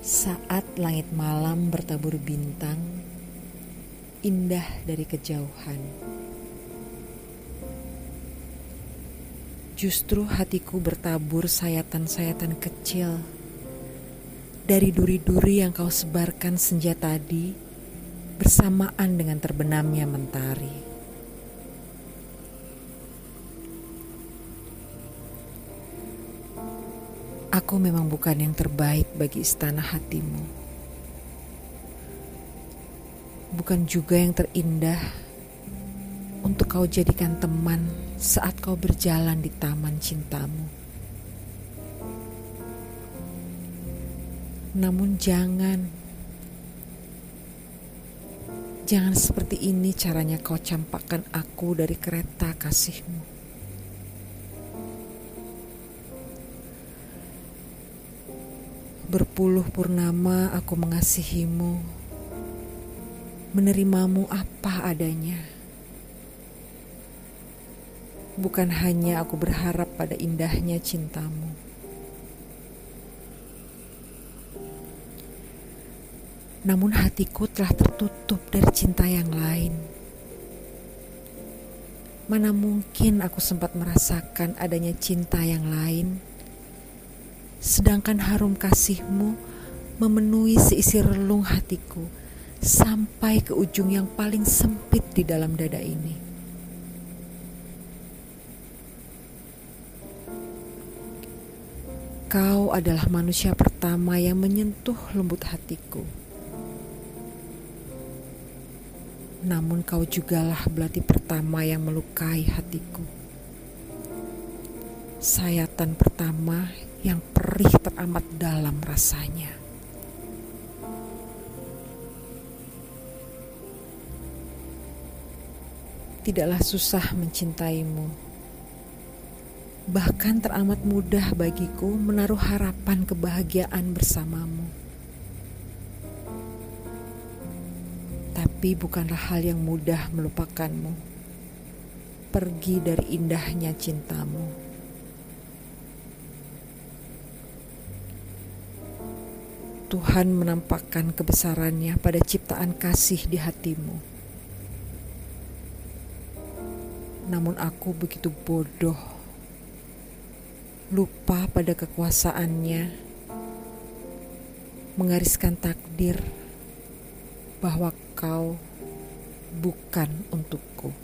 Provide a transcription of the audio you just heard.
Saat langit malam bertabur bintang, indah dari kejauhan. Justru hatiku bertabur sayatan-sayatan kecil dari duri-duri yang kau sebarkan senja tadi bersamaan dengan terbenamnya mentari. Aku memang bukan yang terbaik bagi istana hatimu. Bukan juga yang terindah untuk kau jadikan teman saat kau berjalan di taman cintamu. Namun jangan, jangan seperti ini caranya kau campakkan aku dari kereta kasihmu. Berpuluh purnama aku mengasihimu, menerimamu apa adanya. Bukan hanya aku berharap pada indahnya cintamu. Namun hatiku telah tertutup dari cinta yang lain. Mana mungkin aku sempat merasakan adanya cinta yang lain sedangkan harum kasihmu memenuhi seisi relung hatiku sampai ke ujung yang paling sempit di dalam dada ini. Kau adalah manusia pertama yang menyentuh lembut hatiku. Namun kau jugalah belati pertama yang melukai hatiku. Sayatan pertama yang perih teramat dalam rasanya. Tidaklah susah mencintaimu. Bahkan teramat mudah bagiku menaruh harapan kebahagiaan bersamamu. Tapi bukanlah hal yang mudah melupakanmu. Pergi dari indahnya cintamu. Tuhan menampakkan kebesarannya pada ciptaan kasih di hatimu. Namun aku begitu bodoh, lupa pada kekuasaannya, mengariskan takdir bahwa kau bukan untukku.